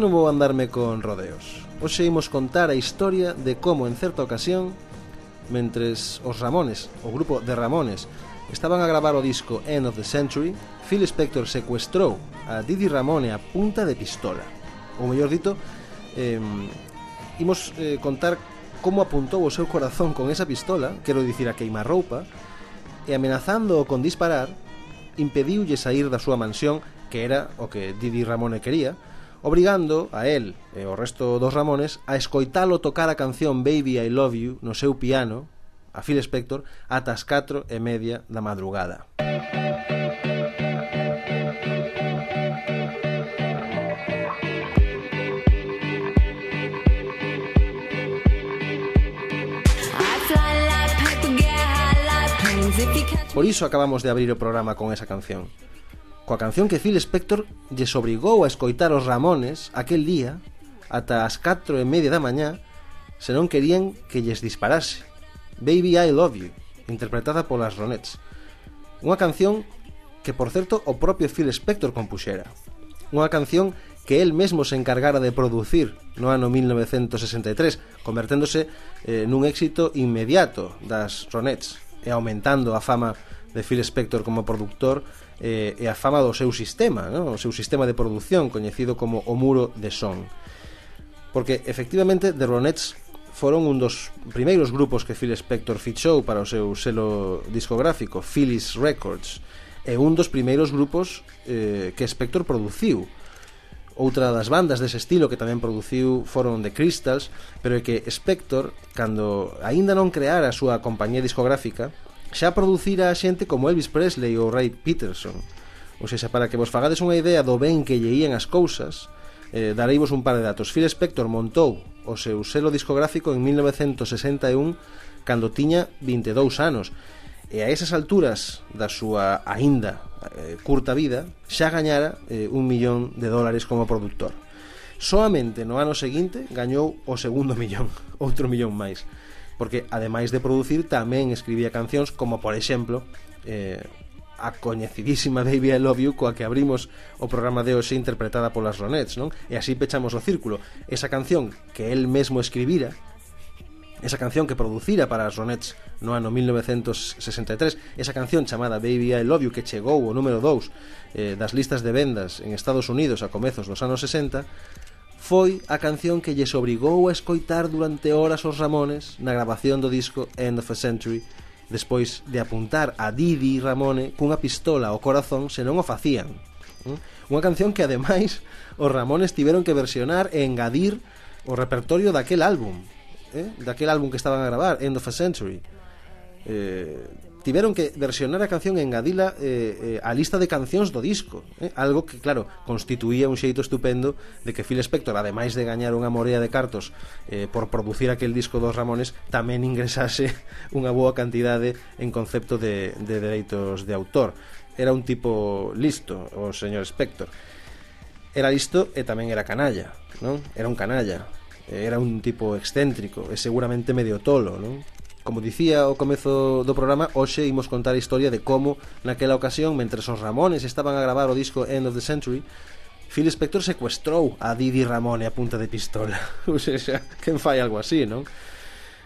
non vou andarme con rodeos. Hoxe imos contar a historia de como en certa ocasión, mentres os Ramones, o grupo de Ramones, estaban a gravar o disco End of the Century, Phil Spector secuestrou a Didi Ramone a punta de pistola. Ou mellor dito, eh, imos eh, contar como apuntou o seu corazón con esa pistola, quero dicir a queimar roupa, e amenazando con disparar, impediulle sair da súa mansión, que era o que Didi Ramone quería, obrigando a el e o resto dos Ramones a escoitalo tocar a canción Baby I Love You no seu piano a Phil Spector ata as 4 e media da madrugada. Por iso acabamos de abrir o programa con esa canción coa canción que Phil Spector lles obrigou a escoitar os Ramones aquel día ata as 4 e media da mañá se non querían que lles disparase. Baby I Love You, interpretada polas Ronettes. Unha canción que, por certo, o propio Phil Spector compuxera. Unha canción que el mesmo se encargara de producir no ano 1963, converténdose eh, nun éxito inmediato das Ronettes e aumentando a fama de Phil Spector como productor eh, e a fama do seu sistema, non? o seu sistema de produción coñecido como o muro de son. Porque efectivamente The Ronettes foron un dos primeiros grupos que Phil Spector fichou para o seu selo discográfico, Phyllis Records, e un dos primeiros grupos eh, que Spector produciu. Outra das bandas dese estilo que tamén produciu foron The Crystals, pero é que Spector, cando aínda non creara a súa compañía discográfica, xa producira a xente como Elvis Presley ou Ray Peterson. Ou seja, para que vos fagades unha idea do ben que lle ían as cousas, eh, dareivos un par de datos. Phil Spector montou o seu selo discográfico en 1961 cando tiña 22 anos e a esas alturas da súa aínda eh, curta vida xa gañara eh, un millón de dólares como productor. Soamente no ano seguinte gañou o segundo millón, outro millón máis porque ademais de producir tamén escribía cancións como por exemplo eh, a coñecidísima Baby I Love You coa que abrimos o programa de hoxe interpretada polas Ronettes, non? E así pechamos o círculo. Esa canción que el mesmo escribira, esa canción que producira para as Ronettes no ano 1963, esa canción chamada Baby I Love You que chegou o número 2 eh, das listas de vendas en Estados Unidos a comezos dos anos 60, foi a canción que lles obrigou a escoitar durante horas os Ramones na grabación do disco End of a Century despois de apuntar a Didi Ramone cunha pistola ao corazón se non o facían. Mm? Unha canción que ademais os Ramones tiveron que versionar e engadir o repertorio daquel álbum, eh? daquel álbum que estaban a gravar, End of a Century. Eh, tiveron que versionar a canción e engadila eh, eh, a lista de cancións do disco eh? algo que claro, constituía un xeito estupendo de que Phil Spector, ademais de gañar unha morea de cartos eh, por producir aquel disco dos Ramones, tamén ingresase unha boa cantidade en concepto de, de dereitos de autor era un tipo listo o señor Spector era listo e tamén era canalla non? era un canalla era un tipo excéntrico e seguramente medio tolo non? Como dicía ao comezo do programa, hoxe imos contar a historia de como, naquela ocasión, mentre os Ramones estaban a gravar o disco End of the Century, Phil Spector secuestrou a Didi Ramone a punta de pistola. ou seja, quen fai algo así, non?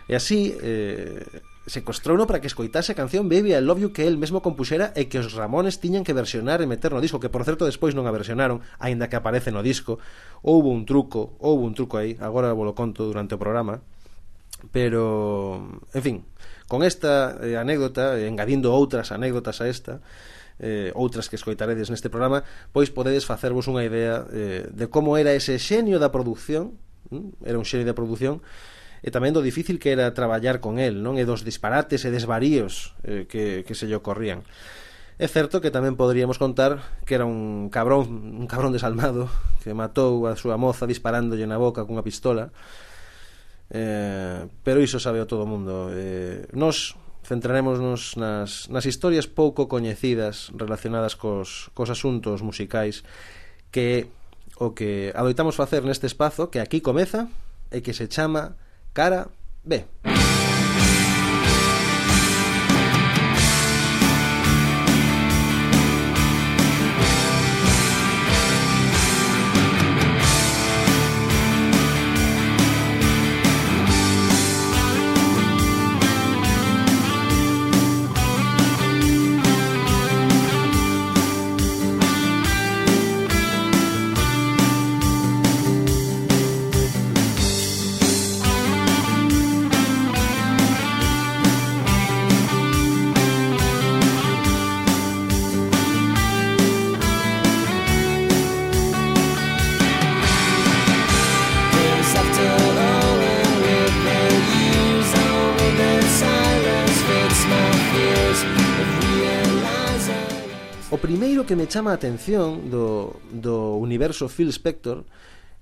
E así, eh, secuestrouno para que escoitase a canción Baby I Love You que el mesmo compuxera e que os Ramones tiñan que versionar e meter no disco, que por certo despois non a versionaron, aínda que aparece no disco. Houve un truco, houve un truco aí, agora volo conto durante o programa, pero en fin, con esta eh, anécdota, eh, engadindo outras anécdotas a esta, eh, outras que escoitaredes neste programa, pois podedes facervos unha idea eh, de como era ese xenio da produción, ¿m? era un xenio da produción, e tamén do difícil que era traballar con el, non? E dos disparates e desvaríos eh, que, que se lle ocorrían. É certo que tamén poderíamos contar que era un cabrón, un cabrón desalmado que matou a súa moza disparándolle na boca cunha pistola, Eh, pero iso sabe o todo o mundo. Eh, nos centrarémonos nas, nas historias pouco coñecidas relacionadas cos, cos asuntos musicais que o que adoitamos facer neste espazo que aquí comeza e que se chama Cara B. Cara B. primeiro que me chama a atención do, do universo Phil Spector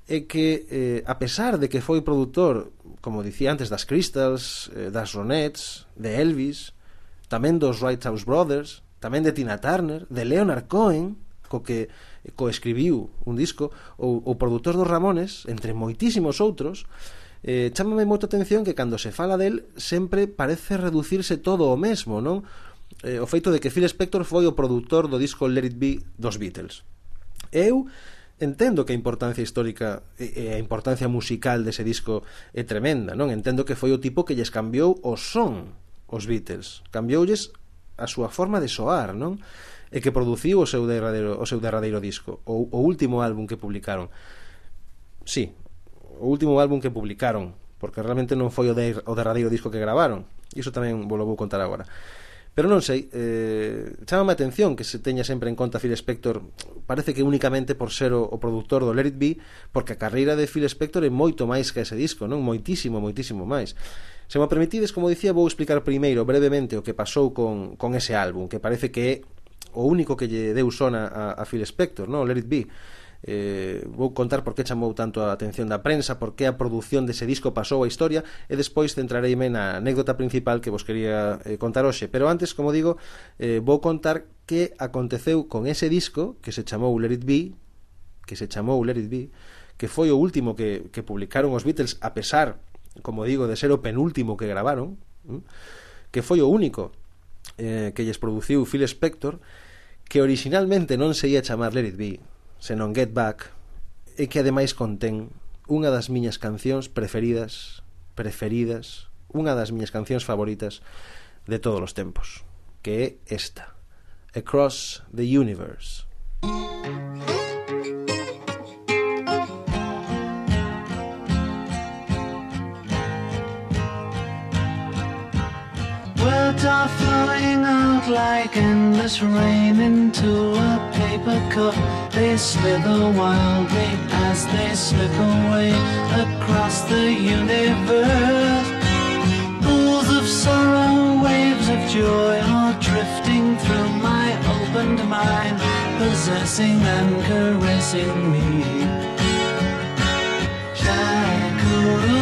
é que, eh, a pesar de que foi produtor, como dicía antes, das Crystals, eh, das Ronettes, de Elvis, tamén dos Righthouse Brothers, tamén de Tina Turner, de Leonard Cohen, co que eh, coescribiu un disco, ou o produtor dos Ramones, entre moitísimos outros, eh, chamame moita atención que cando se fala del sempre parece reducirse todo o mesmo, non? eh, o feito de que Phil Spector foi o produtor do disco Let It Be dos Beatles. Eu entendo que a importancia histórica e a importancia musical dese disco é tremenda, non? Entendo que foi o tipo que lles cambiou o son os Beatles, cambioulles a súa forma de soar, non? E que produciu o seu derradeiro, o seu derradeiro disco, o, o último álbum que publicaron. Sí, o último álbum que publicaron, porque realmente non foi o, de, o derradeiro disco que gravaron. Iso tamén vos lo vou contar agora. Pero non sei, eh, chama a atención que se teña sempre en conta Phil Spector Parece que únicamente por ser o, o produtor do Let It Be Porque a carreira de Phil Spector é moito máis que ese disco, non? Moitísimo, moitísimo máis Se me permitides, como dicía, vou explicar primeiro brevemente o que pasou con, con ese álbum Que parece que é o único que lle deu sona a, a Phil Spector, non? O Let It Be eh, vou contar por que chamou tanto a atención da prensa, por que a produción dese disco pasou a historia e despois centrareime na anécdota principal que vos quería eh, contar hoxe, pero antes, como digo, eh, vou contar que aconteceu con ese disco que se chamou Let It Be, que se chamou Let It Be, que foi o último que, que publicaron os Beatles a pesar, como digo, de ser o penúltimo que gravaron, que foi o único eh, que lles produciu Phil Spector, que originalmente non se ia chamar Let It Be, senón Get Back, e que ademais contén unha das miñas cancións preferidas, preferidas, unha das miñas cancións favoritas de todos os tempos, que é esta, Across the Universe. Words are flowing out like an endless rain into a paper cup. They slither wildly as they slip away across the universe. Pools of sorrow, waves of joy are drifting through my opened mind, possessing and caressing me. Nothing's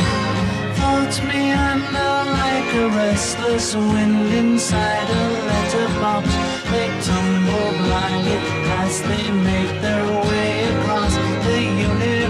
Floats me under like a restless wind inside a letterbox. They tumble blindly as they make their way across the universe.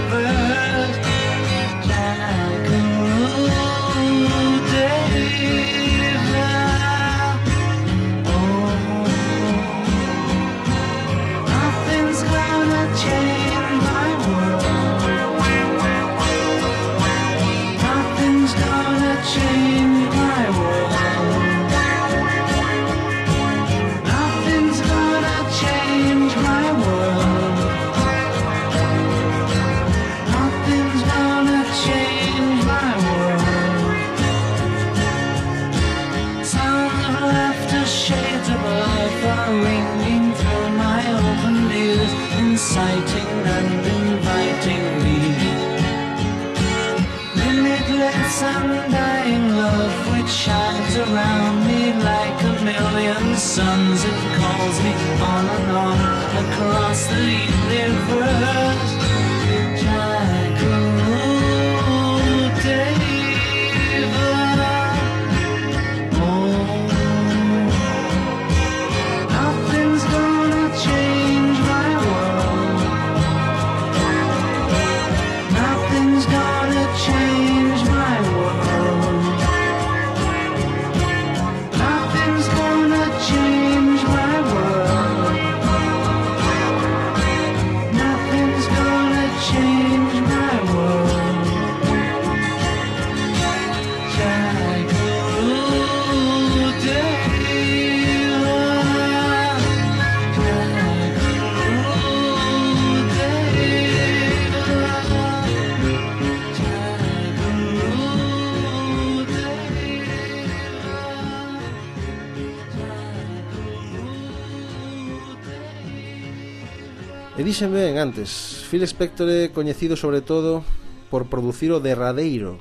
E dixen ben antes, Phil Spector é coñecido sobre todo por producir o derradeiro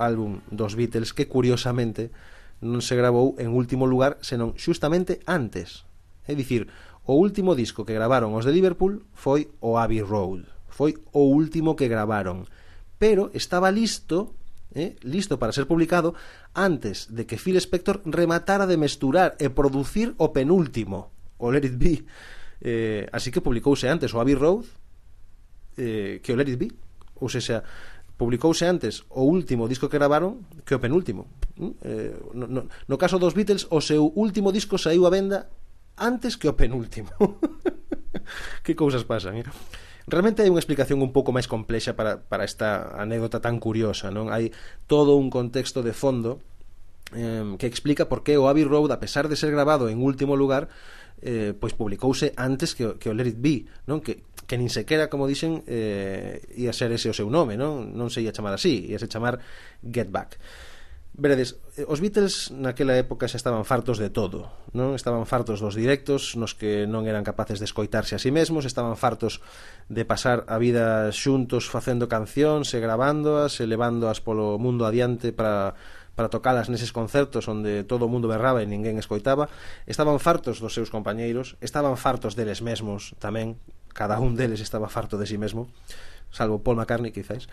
álbum dos Beatles que curiosamente non se grabou en último lugar senón xustamente antes. É dicir, o último disco que gravaron os de Liverpool foi o Abbey Road. Foi o último que gravaron. Pero estaba listo eh, listo para ser publicado antes de que Phil Spector rematara de mesturar e producir o penúltimo, o Let It Be eh, así que publicouse antes o Abbey Road eh, que o Let It Be ou seja, publicouse antes o último disco que gravaron que o penúltimo mm? eh, no, no, no caso dos Beatles o seu último disco saiu a venda antes que o penúltimo que cousas pasan eh? Realmente hai unha explicación un pouco máis complexa para, para esta anécdota tan curiosa, non? Hai todo un contexto de fondo eh, que explica por que o Abbey Road, a pesar de ser grabado en último lugar, eh, pois publicouse antes que, que o Let It Be, non? Que, que nin sequera, como dixen, eh, ia ser ese o seu nome, non? Non se ia chamar así, ia se chamar Get Back. Veredes, eh, os Beatles naquela época xa estaban fartos de todo, non? Estaban fartos dos directos nos que non eran capaces de escoitarse a sí mesmos, estaban fartos de pasar a vida xuntos facendo cancións, e gravándoas, e levándoas polo mundo adiante para para tocalas neses concertos onde todo o mundo berraba e ninguén escoitaba, estaban fartos dos seus compañeiros, estaban fartos deles mesmos tamén, cada un deles estaba farto de si sí mesmo, salvo Paul McCartney, quizáis.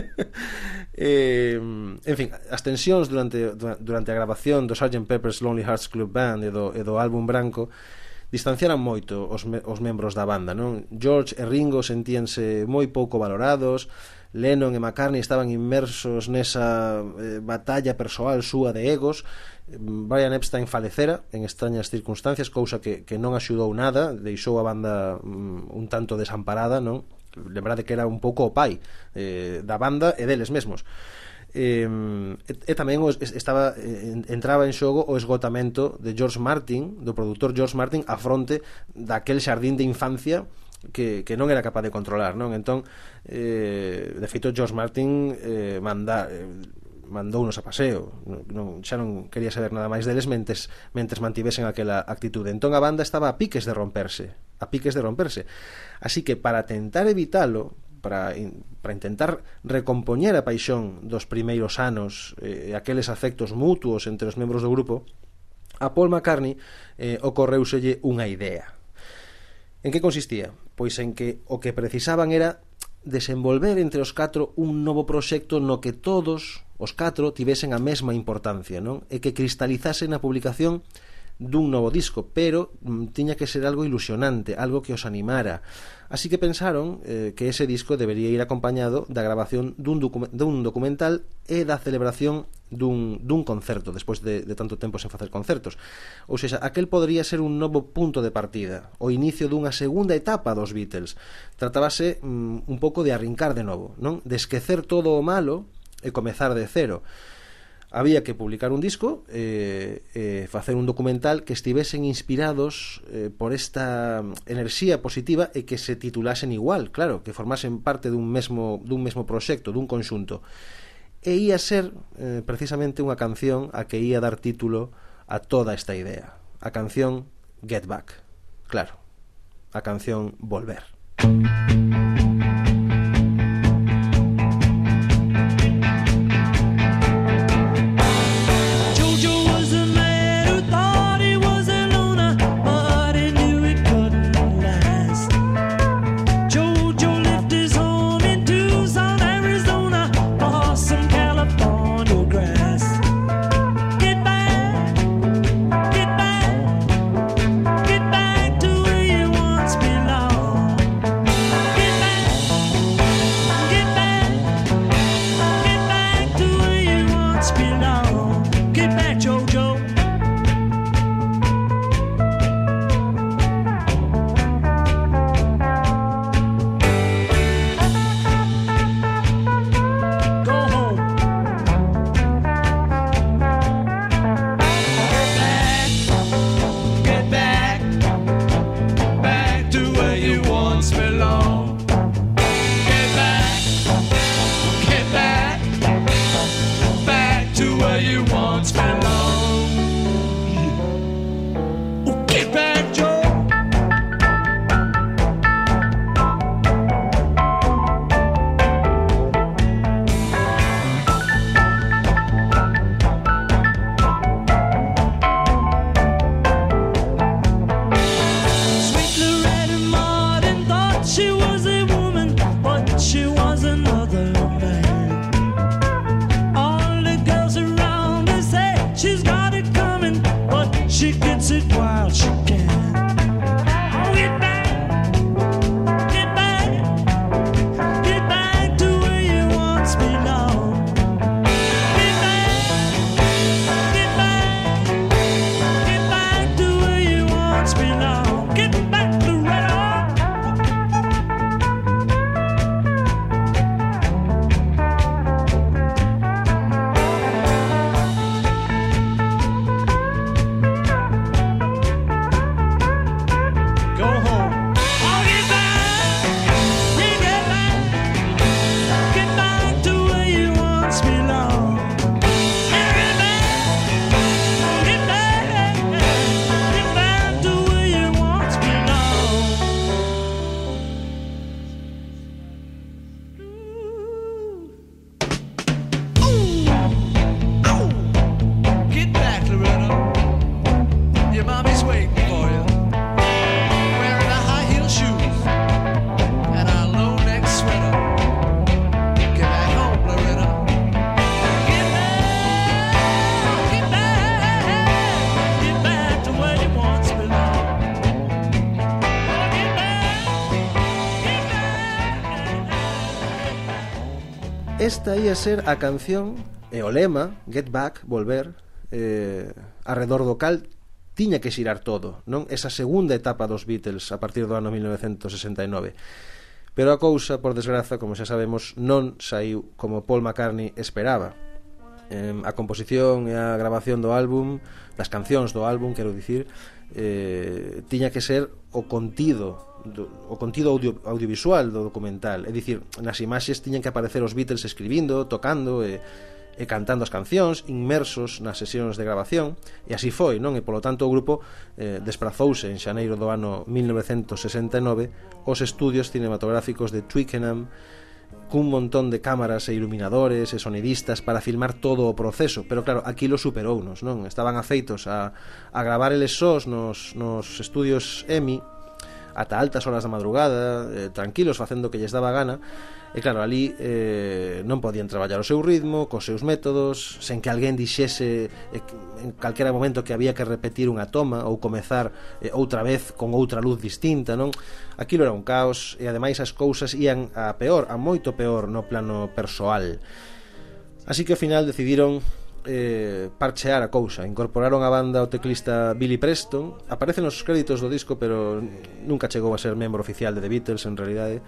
eh, en fin, as tensións durante, durante a grabación do Sgt. Pepper's Lonely Hearts Club Band e do, e do álbum branco distanciaran moito os, me, os membros da banda, non? George e Ringo sentíanse moi pouco valorados, Lennon e McCartney estaban inmersos nesa eh, batalla persoal súa de egos Brian Epstein falecera en extrañas circunstancias, cousa que, que non axudou nada, deixou a banda mm, un tanto desamparada, non? Lembrade que era un pouco o pai eh, da banda e deles mesmos eh, e, e tamén os, estaba entraba en xogo o esgotamento de George Martin, do produtor George Martin a fronte daquel xardín de infancia que, que non era capaz de controlar, non? Entón, eh, de feito, George Martin eh, manda, eh, mandounos a paseo non, xa non quería saber nada máis deles mentes, mentes mantivesen aquela actitude entón a banda estaba a piques de romperse a piques de romperse así que para tentar evitalo para, in, para intentar recompoñer a paixón dos primeiros anos e eh, aqueles afectos mutuos entre os membros do grupo a Paul McCartney eh, ocorreuselle unha idea en que consistía? pois en que o que precisaban era desenvolver entre os catro un novo proxecto no que todos os catro tivesen a mesma importancia, non? E que cristalizase na publicación dun novo disco, pero mm, tiña que ser algo ilusionante, algo que os animara. Así que pensaron eh, que ese disco debería ir acompañado da grabación dun, docu dun documental e da celebración dun, dun concerto despois de, de tanto tempo sen facer concertos. Ou seja, aquel podría ser un novo punto de partida o inicio dunha segunda etapa dos Beatles. Tratábase mm, un pouco de arrincar de novo non? De esquecer todo o malo e comezar de cero. Había que publicar un disco e eh, eh, facer un documental que estivesen inspirados eh, por esta enerxía positiva e que se titulasen igual, claro, que formasen parte dun mesmo dun mesmo proxecto, dun conxunto e ia ser eh, precisamente unha canción a que ia dar título a toda esta idea. A canción Get Back. Claro, a canción Volver. Música esta ia ser a canción e o lema Get Back, Volver eh, arredor do cal tiña que xirar todo non? Esa segunda etapa dos Beatles a partir do ano 1969 pero a cousa, por desgraza, como xa sabemos non saiu como Paul McCartney esperaba. Eh, a composición e a grabación do álbum das cancións do álbum, quero dicir eh, tiña que ser o contido do, o contido audio, audiovisual do documental é dicir, nas imaxes tiñan que aparecer os Beatles escribindo, tocando e, e cantando as cancións inmersos nas sesións de grabación e así foi, non? E polo tanto o grupo eh, desprazouse en xaneiro do ano 1969 os estudios cinematográficos de Twickenham cun montón de cámaras e iluminadores e sonidistas para filmar todo o proceso, pero claro, aquilo superounos, non? Estaban afeitos a, a gravar eles sós nos, nos estudios EMI ata altas horas da madrugada, eh, tranquilos facendo o que lles daba gana, e claro, ali eh, non podían traballar o seu ritmo, cos seus métodos, sen que alguén dixese eh, en calquera momento que había que repetir unha toma ou comezar eh, outra vez con outra luz distinta, non? Aquilo era un caos e ademais as cousas ían a peor, a moito peor no plano persoal. Así que ao final decidiron eh, parchear a cousa. Incorporaron a banda o teclista Billy Preston. Aparece nos créditos do disco Pero nunca chegou a ser membro oficial de The Beatles En realidade.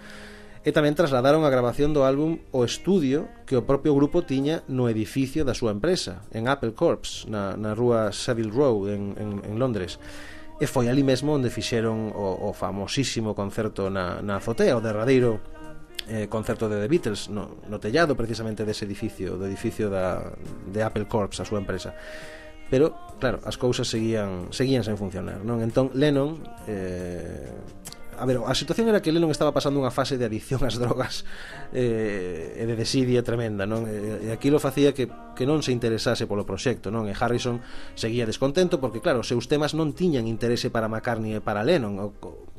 E tamén trasladaron a grabación do álbum ao estudio que o propio grupo tiña no edificio da súa empresa, en Apple Corps, na, na rúa Savile Row, en, en, en Londres. E foi ali mesmo onde fixeron o, o famosísimo concerto na, na azotea, o derradeiro eh, concerto de The Beatles no, no tellado precisamente dese edificio do edificio da, de Apple Corps a súa empresa pero claro, as cousas seguían seguían sen funcionar non entón Lennon eh, a ver, a situación era que Lennon estaba pasando unha fase de adicción ás drogas eh, e de desidia tremenda, non? E, e aquilo facía que, que non se interesase polo proxecto, non? E Harrison seguía descontento porque, claro, os seus temas non tiñan interese para McCartney e para Lennon, o,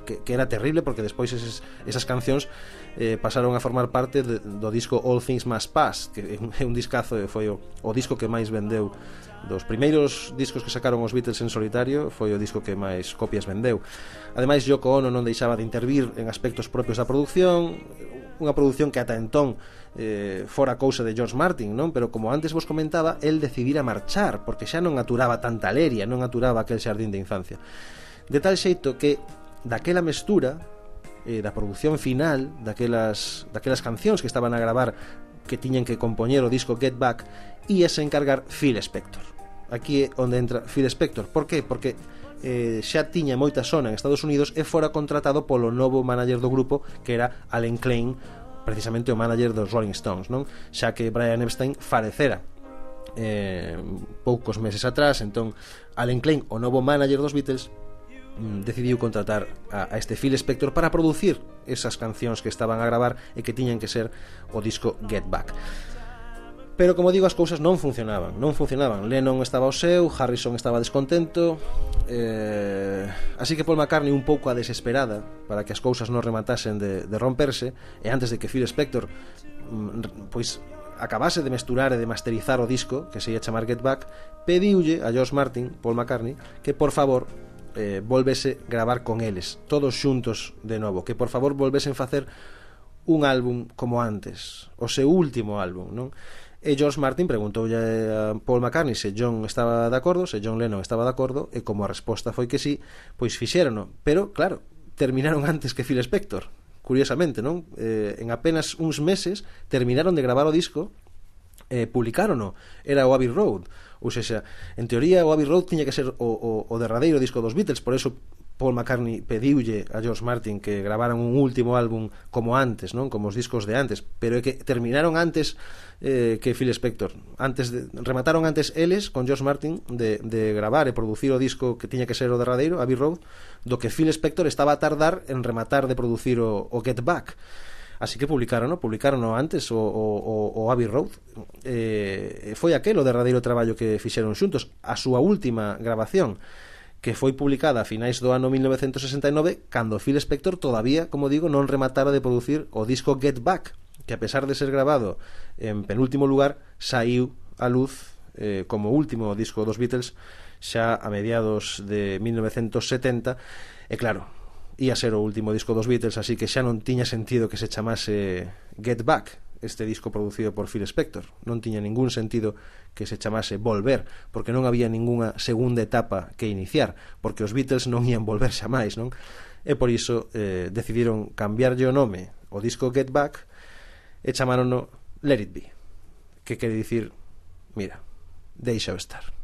que, que era terrible porque despois eses, esas cancións eh, pasaron a formar parte de, do disco All Things Must Pass que é un discazo e foi o, o disco que máis vendeu dos primeiros discos que sacaron os Beatles en solitario foi o disco que máis copias vendeu ademais Yoko Ono non deixaba de intervir en aspectos propios da producción unha produción que ata entón eh, fora cousa de George Martin, non? Pero como antes vos comentaba, el decidira marchar, porque xa non aturaba tanta leria, non aturaba aquel xardín de infancia. De tal xeito que daquela mestura eh, da produción final daquelas, daquelas cancións que estaban a gravar que tiñen que compoñer o disco Get Back e ese encargar Phil Spector. Aquí é onde entra Phil Spector. Por que? porque eh, xa tiña moita sona en Estados Unidos e fora contratado polo novo manager do grupo que era Alan Klein precisamente o manager dos Rolling Stones non? Xa que Brian Epstein falecera eh, poucos meses atrás. Entón Alan Klein, o novo manager dos Beatles Mm, decidiu contratar a, a este Phil Spector para producir esas cancións que estaban a gravar e que tiñan que ser o disco Get Back. Pero como digo, as cousas non funcionaban, non funcionaban. Lennon estaba ao seu, Harrison estaba descontento, eh, así que Paul McCartney un pouco a desesperada para que as cousas non rematasen de, de romperse, e antes de que Phil Spector mm, pois acabase de mesturar e de masterizar o disco, que se ia chamar Get Back, pediulle a George Martin, Paul McCartney, que por favor eh, volvese gravar con eles, todos xuntos de novo, que por favor volvesen facer un álbum como antes, o seu último álbum, non? E George Martin preguntoulle a Paul McCartney se John estaba de acordo, se John Lennon estaba de acordo, e como a resposta foi que sí, pois fixérono. Pero, claro, terminaron antes que Phil Spector, curiosamente, non? Eh, en apenas uns meses terminaron de gravar o disco eh, publicarono. Era o Abbey Road. Ou seja, en teoría o Abbey Road tiña que ser o, o, o derradeiro disco dos Beatles, por eso Paul McCartney pediulle a George Martin que gravaran un último álbum como antes, non como os discos de antes, pero é que terminaron antes eh, que Phil Spector. Antes de, remataron antes eles con George Martin de, de gravar e producir o disco que tiña que ser o derradeiro, Abbey Road, do que Phil Spector estaba a tardar en rematar de producir o, o Get Back. Así que publicaron, publicaron antes o, o, o Abbey Road. Eh, foi aquel o derradeiro traballo que fixeron xuntos, a súa última grabación que foi publicada a finais do ano 1969 cando Phil Spector todavía, como digo, non rematara de producir o disco Get Back, que a pesar de ser grabado en penúltimo lugar, saiu a luz eh, como último disco dos Beatles xa a mediados de 1970 e claro, ia ser o último disco dos Beatles, así que xa non tiña sentido que se chamase Get Back, este disco producido por Phil Spector. Non tiña ningún sentido que se chamase Volver, porque non había ningunha segunda etapa que iniciar, porque os Beatles non ían volver xa máis, non? E por iso eh, decidiron cambiarlle o nome o disco Get Back e chamarono Let It Be, que quere dicir, mira, deixa estar.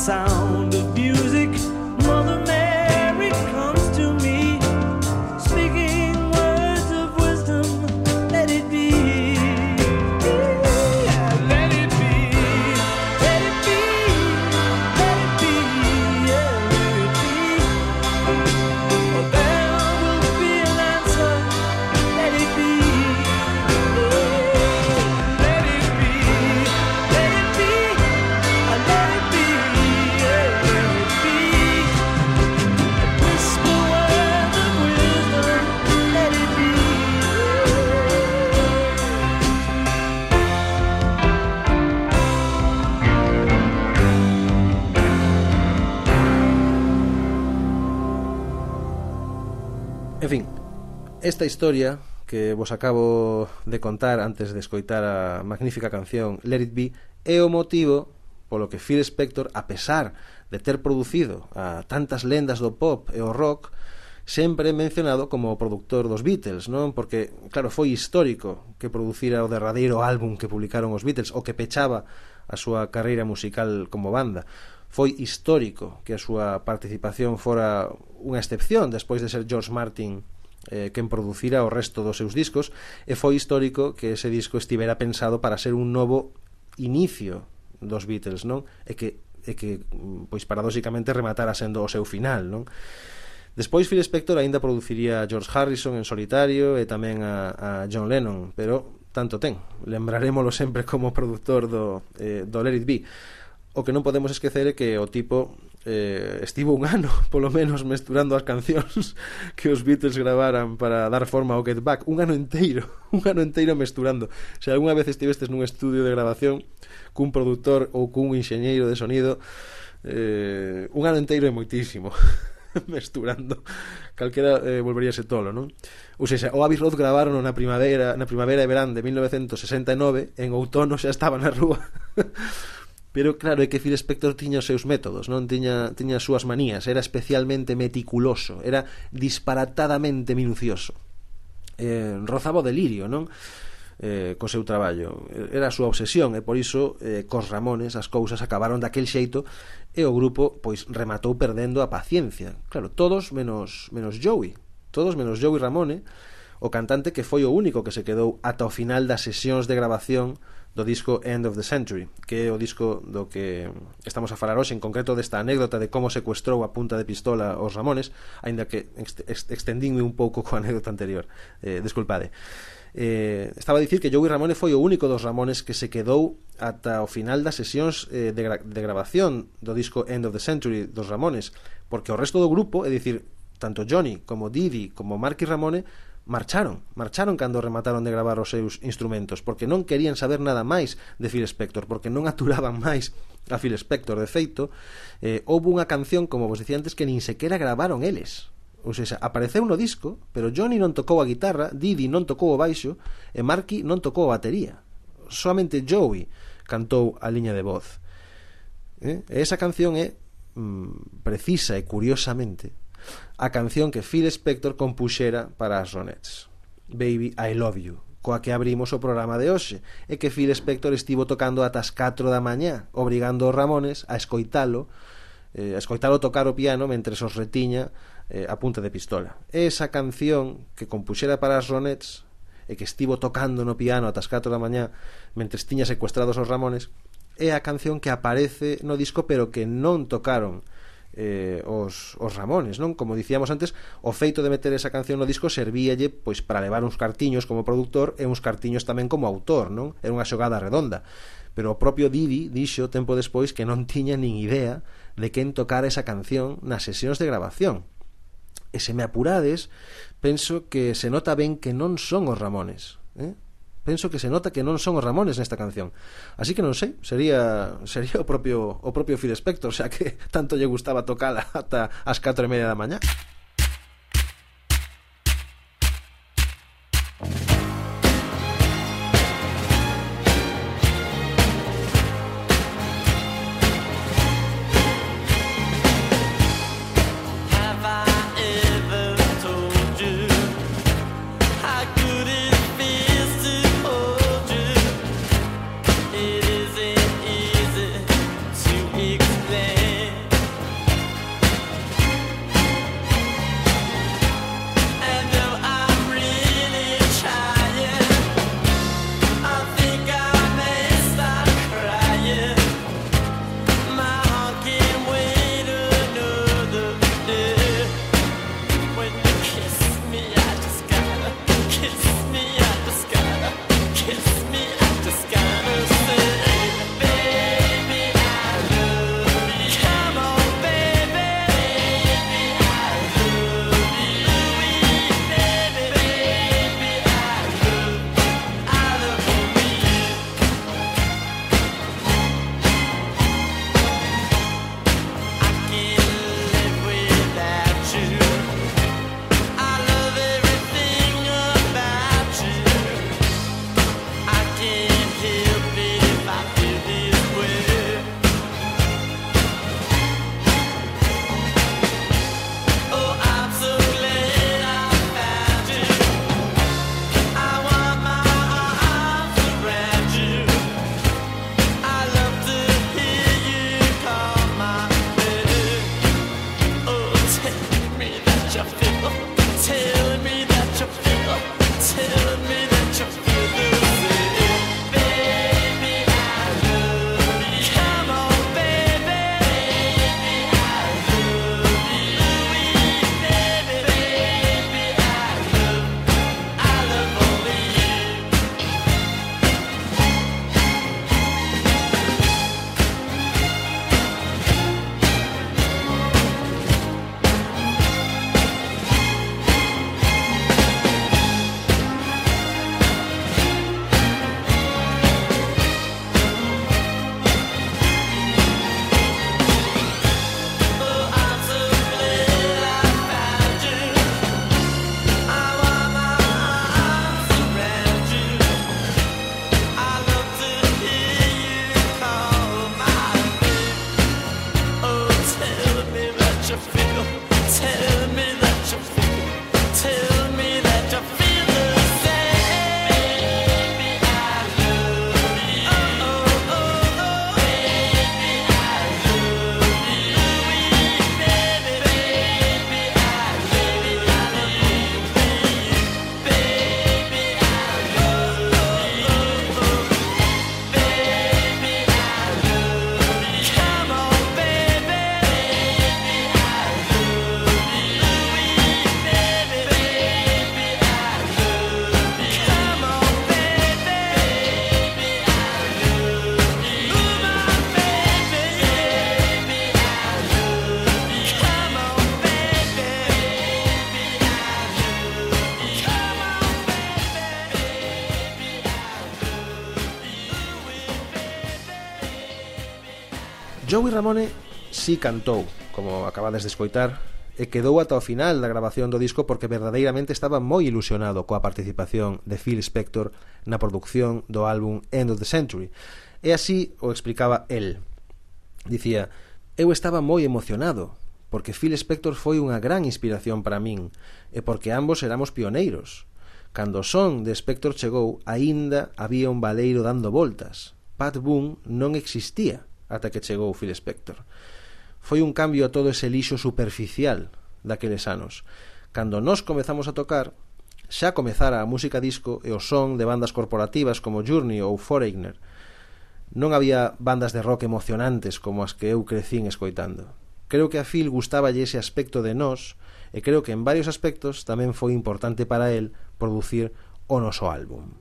Sound esta historia que vos acabo de contar antes de escoitar a magnífica canción Let It Be é o motivo polo que Phil Spector, a pesar de ter producido a tantas lendas do pop e o rock, sempre é mencionado como o produtor dos Beatles, non? Porque, claro, foi histórico que producira o derradeiro álbum que publicaron os Beatles o que pechaba a súa carreira musical como banda. Foi histórico que a súa participación fora unha excepción despois de ser George Martin eh, quen producira o resto dos seus discos e foi histórico que ese disco estivera pensado para ser un novo inicio dos Beatles, non? E que e que mm, pois paradoxicamente rematara sendo o seu final, non? Despois Phil Spector aínda produciría a George Harrison en solitario e tamén a, a John Lennon, pero tanto ten. Lembrarémolo sempre como produtor do, eh, do Let It Be. O que non podemos esquecer é que o tipo eh, estivo un ano, polo menos, mesturando as cancións que os Beatles gravaran para dar forma ao Get Back. Un ano enteiro, un ano enteiro mesturando. Se algunha vez estivestes nun estudio de grabación cun produtor ou cun enxeñeiro de sonido, eh, un ano enteiro é moitísimo mesturando calquera eh, volveríase tolo, non? Ou seja, o Abbey Road gravaron na primavera, na primavera e verán de 1969, en outono xa estaba na rúa. Pero claro, é que Phil Spector tiña os seus métodos, non tiña tiña as súas manías, era especialmente meticuloso, era disparatadamente minucioso. Eh, rozaba o delirio, non? Eh, co seu traballo. Era a súa obsesión e por iso eh, cos Ramones as cousas acabaron daquel xeito e o grupo pois rematou perdendo a paciencia. Claro, todos menos menos Joey, todos menos Joey Ramone, o cantante que foi o único que se quedou ata o final das sesións de grabación do disco End of the Century, que é o disco do que estamos a falar hoxe, en concreto desta anécdota de como secuestrou a punta de pistola os Ramones, aínda que extendínme un pouco coa anécdota anterior. Eh, desculpade. Eh, estaba a dicir que Joey Ramone foi o único dos Ramones que se quedou ata o final das sesións eh, de, gra de grabación do disco End of the Century dos Ramones, porque o resto do grupo, é dicir, tanto Johnny como Didi como Marky Ramone marcharon, marcharon cando remataron de gravar os seus instrumentos, porque non querían saber nada máis de Phil Spector, porque non aturaban máis a Phil Spector, de feito, eh, houve unha canción, como vos dicía antes, que nin sequera gravaron eles. Ou seja, apareceu no disco, pero Johnny non tocou a guitarra, Didi non tocou o baixo e Marky non tocou a batería. Solamente Joey cantou a liña de voz. Eh? E esa canción é mm, precisa e curiosamente a canción que Phil Spector compuxera para as Ronettes, Baby I Love You, coa que abrimos o programa de hoxe, e que Phil Spector estivo tocando ata as 4 da mañá, obrigando os Ramones a escoitalo, eh, a escoitalo tocar o piano mentre os retiña eh, a punta de pistola. Esa canción que compuxera para as Ronettes e que estivo tocando no piano ata as 4 da mañá mentre tiña secuestrados os Ramones, é a canción que aparece no disco pero que non tocaron eh, os, os Ramones, non? Como dicíamos antes, o feito de meter esa canción no disco servíalle pois para levar uns cartiños como produtor e uns cartiños tamén como autor, non? Era unha xogada redonda. Pero o propio Didi dixo tempo despois que non tiña nin idea de quen tocar esa canción nas sesións de grabación. E se me apurades, penso que se nota ben que non son os Ramones, eh? penso que se nota que non son os Ramones nesta canción. Así que non sei, sería sería o propio o propio Phil Spector, xa que tanto lle gustaba tocala ata as 4 e media da mañá. Ramone si cantou, como acabades de escoitar, e quedou ata o final da grabación do disco porque verdadeiramente estaba moi ilusionado coa participación de Phil Spector na producción do álbum End of the Century. E así o explicaba el. Dicía, eu estaba moi emocionado, porque Phil Spector foi unha gran inspiración para min, e porque ambos éramos pioneiros. Cando o son de Spector chegou, aínda había un baleiro dando voltas. Pat Boone non existía ata que chegou Phil Spector. Foi un cambio a todo ese lixo superficial daqueles anos. Cando nós comezamos a tocar, xa comezara a música disco e o son de bandas corporativas como Journey ou Foreigner. Non había bandas de rock emocionantes como as que eu crecín escoitando. Creo que a Phil gustaba ese aspecto de nós e creo que en varios aspectos tamén foi importante para el producir o noso álbum.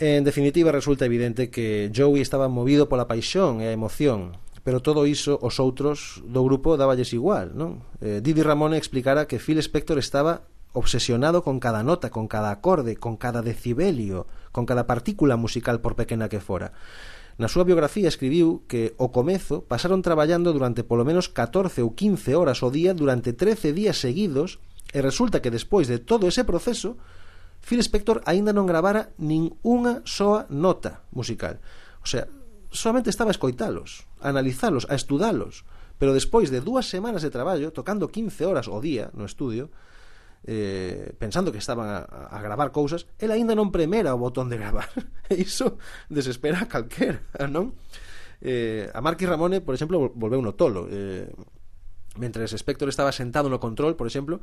En definitiva, resulta evidente que Joey estaba movido pola paixón e a emoción, pero todo iso os outros do grupo dáballes igual, non? Eh, Didi Ramone explicara que Phil Spector estaba obsesionado con cada nota, con cada acorde, con cada decibelio, con cada partícula musical por pequena que fora. Na súa biografía escribiu que o comezo pasaron traballando durante polo menos 14 ou 15 horas o día durante 13 días seguidos e resulta que despois de todo ese proceso Phil Spector aínda non gravara nin unha soa nota musical. O sea, solamente estaba a escoitalos, a analizalos, a estudalos. Pero despois de dúas semanas de traballo, tocando 15 horas o día no estudio, eh, pensando que estaban a, a gravar cousas, el aínda non premera o botón de gravar. E iso desespera a calquera, non? Eh, a Marquis Ramone, por exemplo, volveu no tolo. Eh, mentre Spector estaba sentado no control, por exemplo,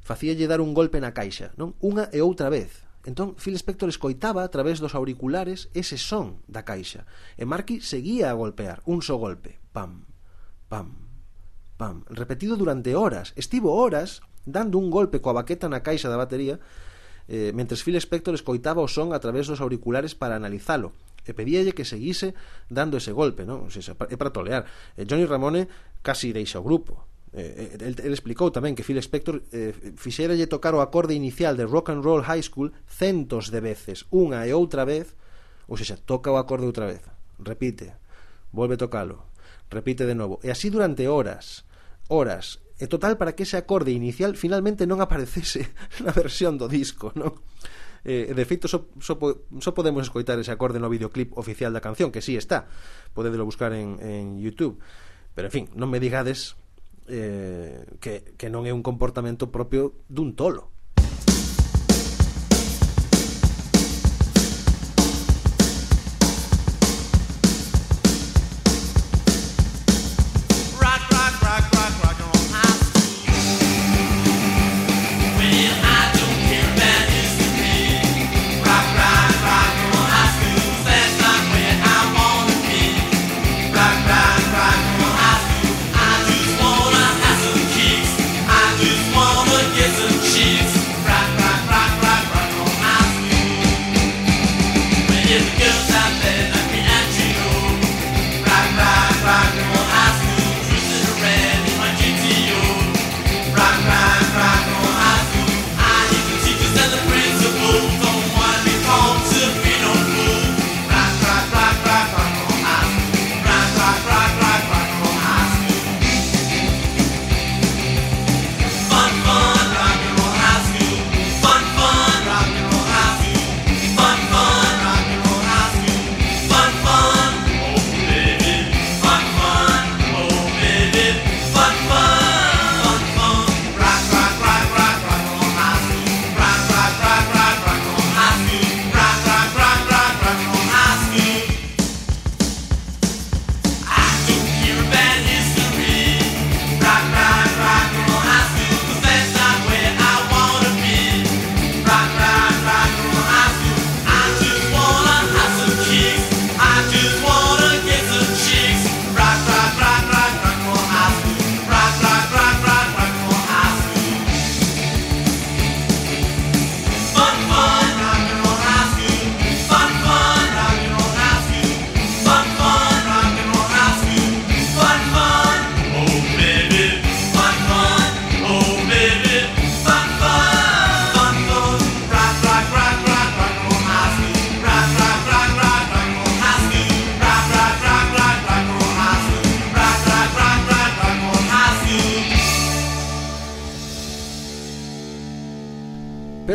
facíalle dar un golpe na caixa, non? Unha e outra vez. Entón, Phil Spector escoitaba a través dos auriculares ese son da caixa, e Marky seguía a golpear, un só golpe, pam, pam, pam, repetido durante horas. Estivo horas dando un golpe coa baqueta na caixa da batería, eh, mentres Phil Spector escoitaba o son a través dos auriculares para analizalo e pedíalle que seguise dando ese golpe, non? O sea, é para tolear. E Johnny Ramone casi deixa o grupo Eh, eh el, el explicou tamén que Phil Spector eh, fixeralle tocar o acorde inicial de Rock and Roll High School centos de veces, unha e outra vez, ou seja, toca o acorde outra vez, repite, volve tocalo, repite de novo, e así durante horas, horas, e total para que ese acorde inicial finalmente non aparecese na versión do disco, non? Eh, de feito, só, so, só, so, só so podemos escoitar ese acorde no videoclip oficial da canción, que sí está, podedelo buscar en, en Youtube. Pero, en fin, non me digades eh, que, que non é un comportamento propio dun tolo.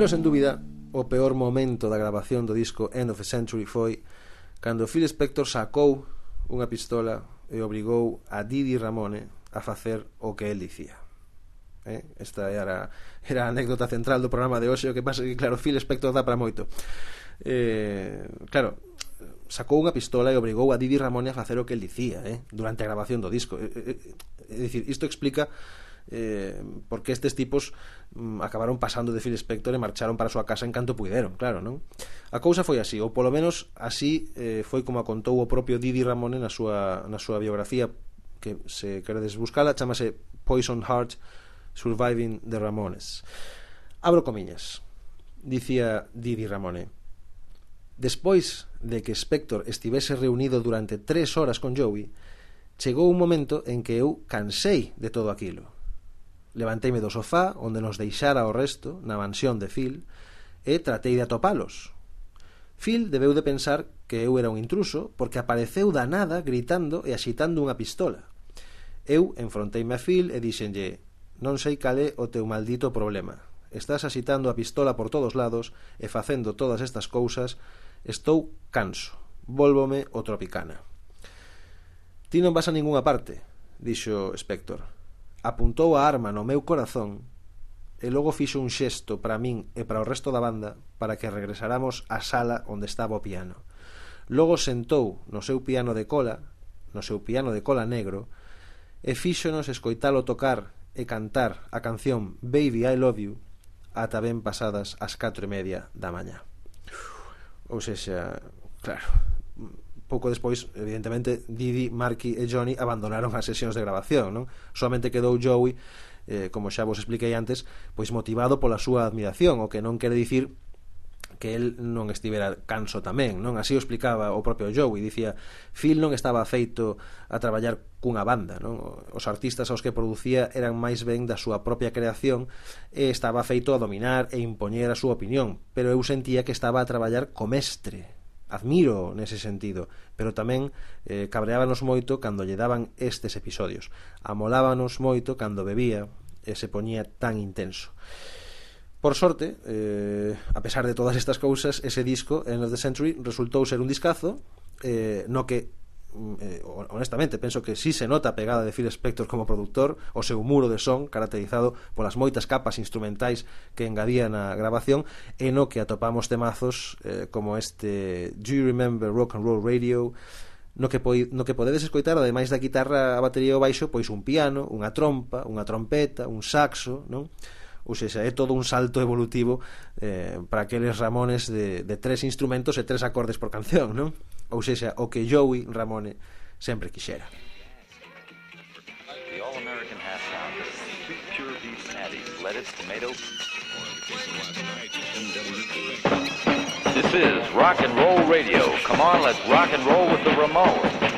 Pero, sen dúbida, o peor momento da grabación do disco End of the Century foi cando Phil Spector sacou unha pistola e obrigou a Didi Ramone a facer o que el dicía. Eh? Esta era, era a anécdota central do programa de hoxe, o que pasa que, claro, Phil Spector dá para moito. Eh, claro, sacou unha pistola e obrigou a Didi Ramone a facer o que el dicía, eh? durante a grabación do disco. Eh, eh, é dicir, isto explica eh, porque estes tipos mm, acabaron pasando de Phil Spector e marcharon para a súa casa en canto puideron, claro, non? A cousa foi así, ou polo menos así eh, foi como a contou o propio Didi Ramone na súa, na súa biografía que se queredes buscala, chamase Poison Heart Surviving the Ramones. Abro comiñas. Dicía Didi Ramone. Despois de que Spector estivese reunido durante tres horas con Joey, chegou un momento en que eu cansei de todo aquilo Levanteime do sofá onde nos deixara o resto, na mansión de Phil, e tratei de atopalos. Phil debeu de pensar que eu era un intruso porque apareceu da nada gritando e axitando unha pistola. Eu enfronteime a Phil e dixenlle «Non sei cal é o teu maldito problema. Estás axitando a pistola por todos lados e facendo todas estas cousas. Estou canso. Vólvome o Tropicana». «Ti non vas a ningunha parte», dixo Spector apuntou a arma no meu corazón e logo fixo un xesto para min e para o resto da banda para que regresáramos á sala onde estaba o piano. Logo sentou no seu piano de cola, no seu piano de cola negro, e fíxonos escoitalo tocar e cantar a canción Baby I Love You ata ben pasadas as catro e media da mañá. Ou sexa, claro, pouco despois, evidentemente, Didi, Marky e Johnny abandonaron as sesións de grabación, non? Solamente quedou Joey, eh, como xa vos expliquei antes, pois motivado pola súa admiración, o que non quere dicir que el non estivera canso tamén, non? Así o explicaba o propio Joey, dicía, Phil non estaba feito a traballar cunha banda, non? Os artistas aos que producía eran máis ben da súa propia creación e estaba feito a dominar e impoñer a súa opinión, pero eu sentía que estaba a traballar co mestre, admiro nese sentido, pero tamén eh, cabreábanos moito cando lle daban estes episodios. Amolábanos moito cando bebía e se poñía tan intenso. Por sorte, eh, a pesar de todas estas cousas, ese disco, End of the Century, resultou ser un discazo eh, no que Mm, eh, honestamente, penso que sí se nota a pegada de Phil Spector como produtor o seu muro de son caracterizado polas moitas capas instrumentais que engadía na grabación e no que atopamos temazos eh, como este Do You Remember Rock and Roll Radio no que, poi, no que podedes escoitar ademais da guitarra, a batería e o baixo pois un piano, unha trompa, unha trompeta un saxo, non? ou seja, é todo un salto evolutivo eh, para aqueles ramones de, de tres instrumentos e tres acordes por canción, non? Ou sexa, o que Joey Ramone sempre quixera. The All-American half pure beef patties, lettuce. This is rock and roll radio. Come on, let's rock and roll with the Ramones.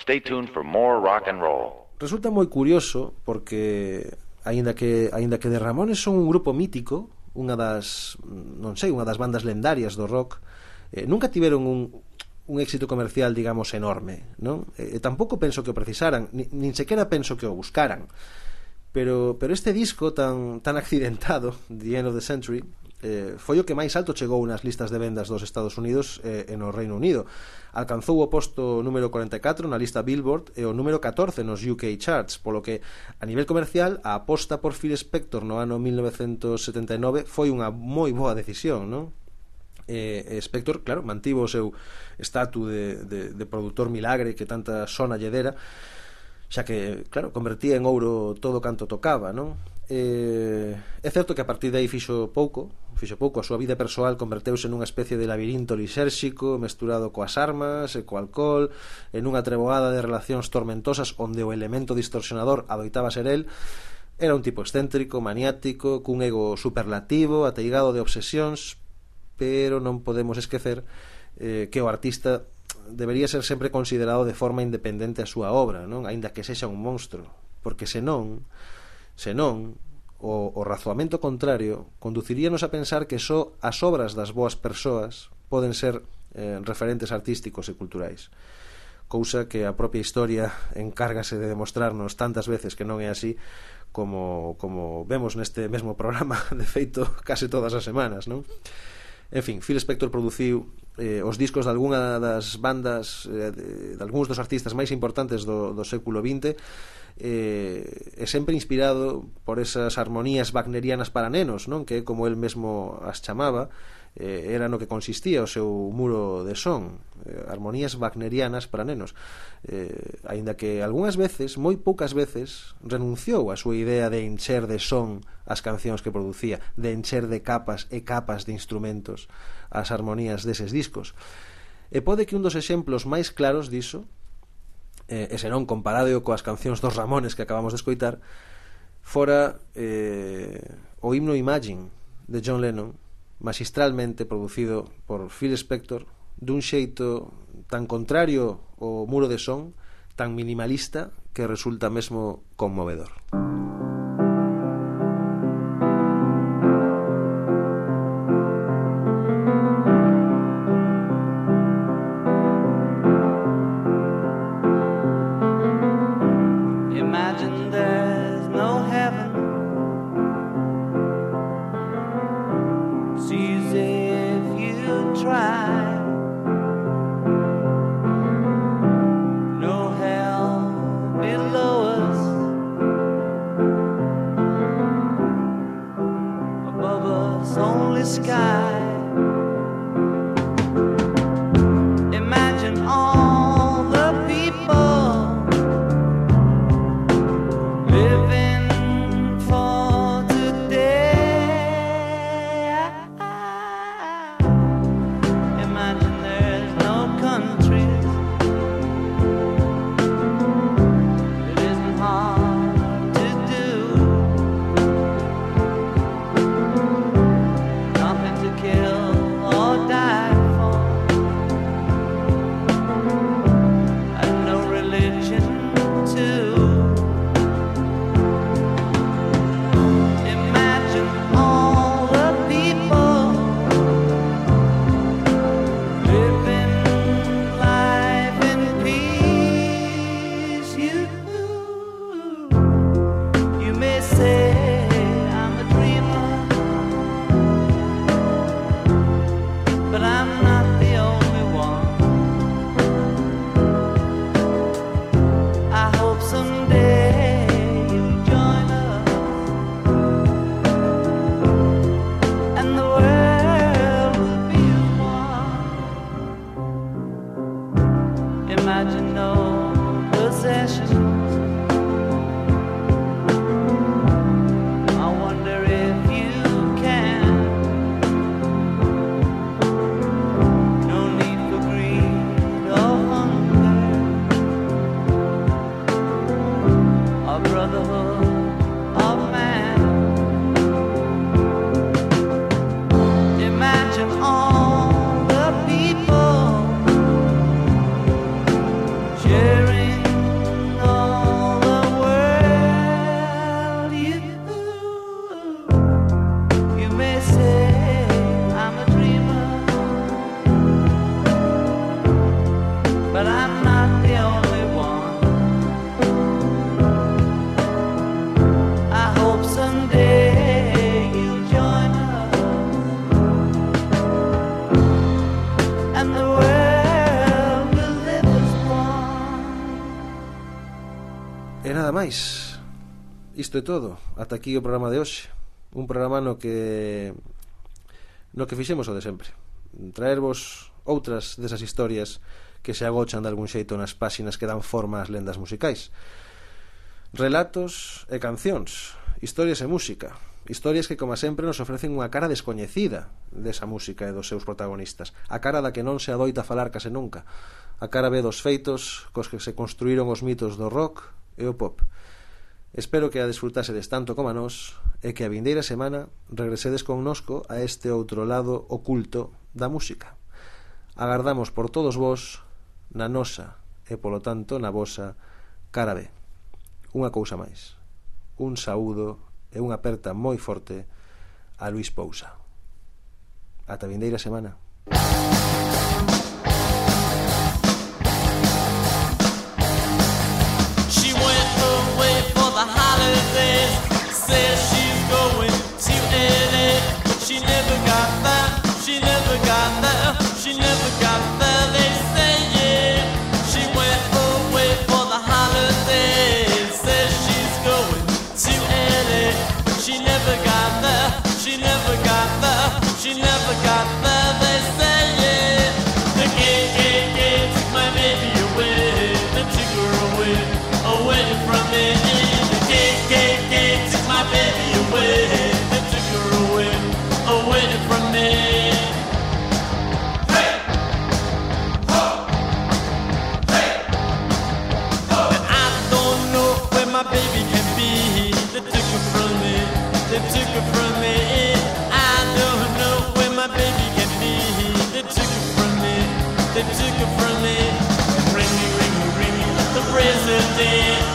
Stay tuned for more rock and roll. Resulta moi curioso porque aínda que aínda que de Ramones son un grupo mítico, unha das, non sei, unha das bandas lendarias do rock, eh, nunca tiveron un un éxito comercial, digamos, enorme, non? E, e tampouco penso que o precisaran, nin, nin sequera penso que o buscaran pero pero este disco tan tan accidentado The End of the Century eh, foi o que máis alto chegou nas listas de vendas dos Estados Unidos eh, e no Reino Unido. Alcanzou o posto número 44 na lista Billboard e o número 14 nos UK Charts, polo que a nivel comercial a aposta por Phil Spector no ano 1979 foi unha moi boa decisión, non? eh, Spector, claro, mantivo o seu estatu de, de, de produtor milagre que tanta sona lle dera xa que, claro, convertía en ouro todo canto tocaba, non? eh, é certo que a partir de aí fixo pouco fixo pouco, a súa vida persoal converteuse nunha especie de labirinto lisérxico mesturado coas armas e co alcohol en unha treboada de relacións tormentosas onde o elemento distorsionador adoitaba ser el. Era un tipo excéntrico, maniático cun ego superlativo, ateigado de obsesións pero non podemos esquecer eh, que o artista debería ser sempre considerado de forma independente a súa obra, non? Aínda que sexa un monstro, porque senón Senón, o, o razoamento contrario conduciríanos a pensar que só as obras das boas persoas poden ser eh, referentes artísticos e culturais cousa que a propia historia encárgase de demostrarnos tantas veces que non é así como, como vemos neste mesmo programa de feito case todas as semanas non? En fin, Phil Spector produciu eh, os discos de algunha das bandas eh, de, de algúns dos artistas máis importantes do, do século XX eh, e sempre inspirado por esas armonías wagnerianas para nenos non? Que como el mesmo as chamaba eh, era no que consistía o seu muro de son eh, armonías wagnerianas para nenos. Eh, aínda que algunhas veces, moi poucas veces renunciou a súa idea de encher de son as cancións que producía de encher de capas e capas de instrumentos as armonías deses discos. E pode que un dos exemplos máis claros diso eh, e senón comparado coas cancións dos Ramones que acabamos de escoitar fora eh, o himno Imagine de John Lennon magistralmente producido por Phil Spector dun xeito tan contrario ao muro de son, tan minimalista que resulta mesmo conmovedor. Música nada máis. Isto é todo. Ata aquí o programa de hoxe. Un programa no que no que fixemos o de sempre. Traervos outras desas historias que se agochan de algún xeito nas páxinas que dan forma ás lendas musicais. Relatos e cancións, historias e música, historias que, como sempre, nos ofrecen unha cara descoñecida desa música e dos seus protagonistas, a cara da que non se adoita falar case nunca, a cara ve dos feitos cos que se construíron os mitos do rock, e o pop. Espero que a desfrutasedes tanto como a nós e que a vindeira semana regresedes connosco a este outro lado oculto da música. Agardamos por todos vós na nosa e polo tanto na vosa cara B. Unha cousa máis. Un saúdo e unha aperta moi forte a Luis Pousa. Ata vindeira semana. Música they took it from me. Ring me, ring me, ring me, the president.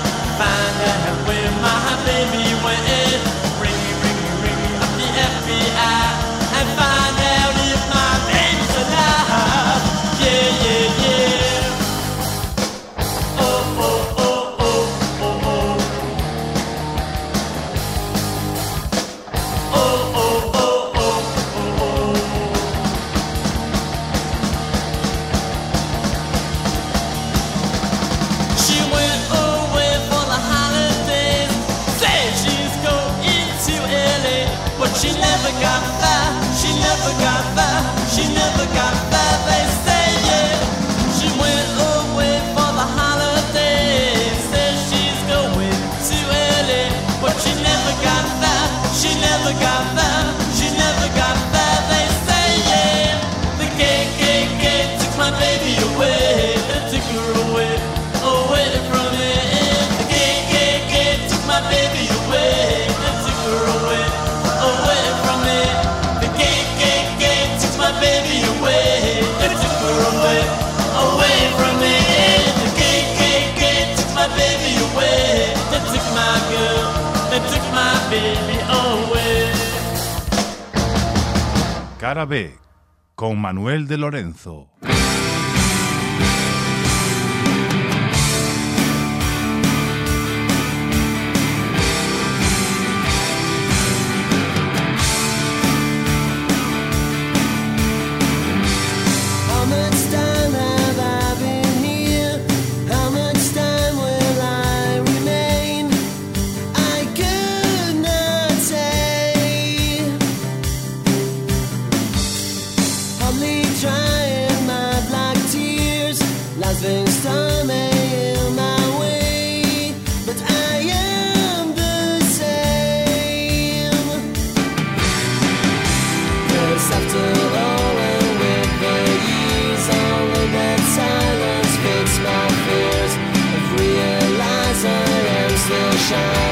sunshine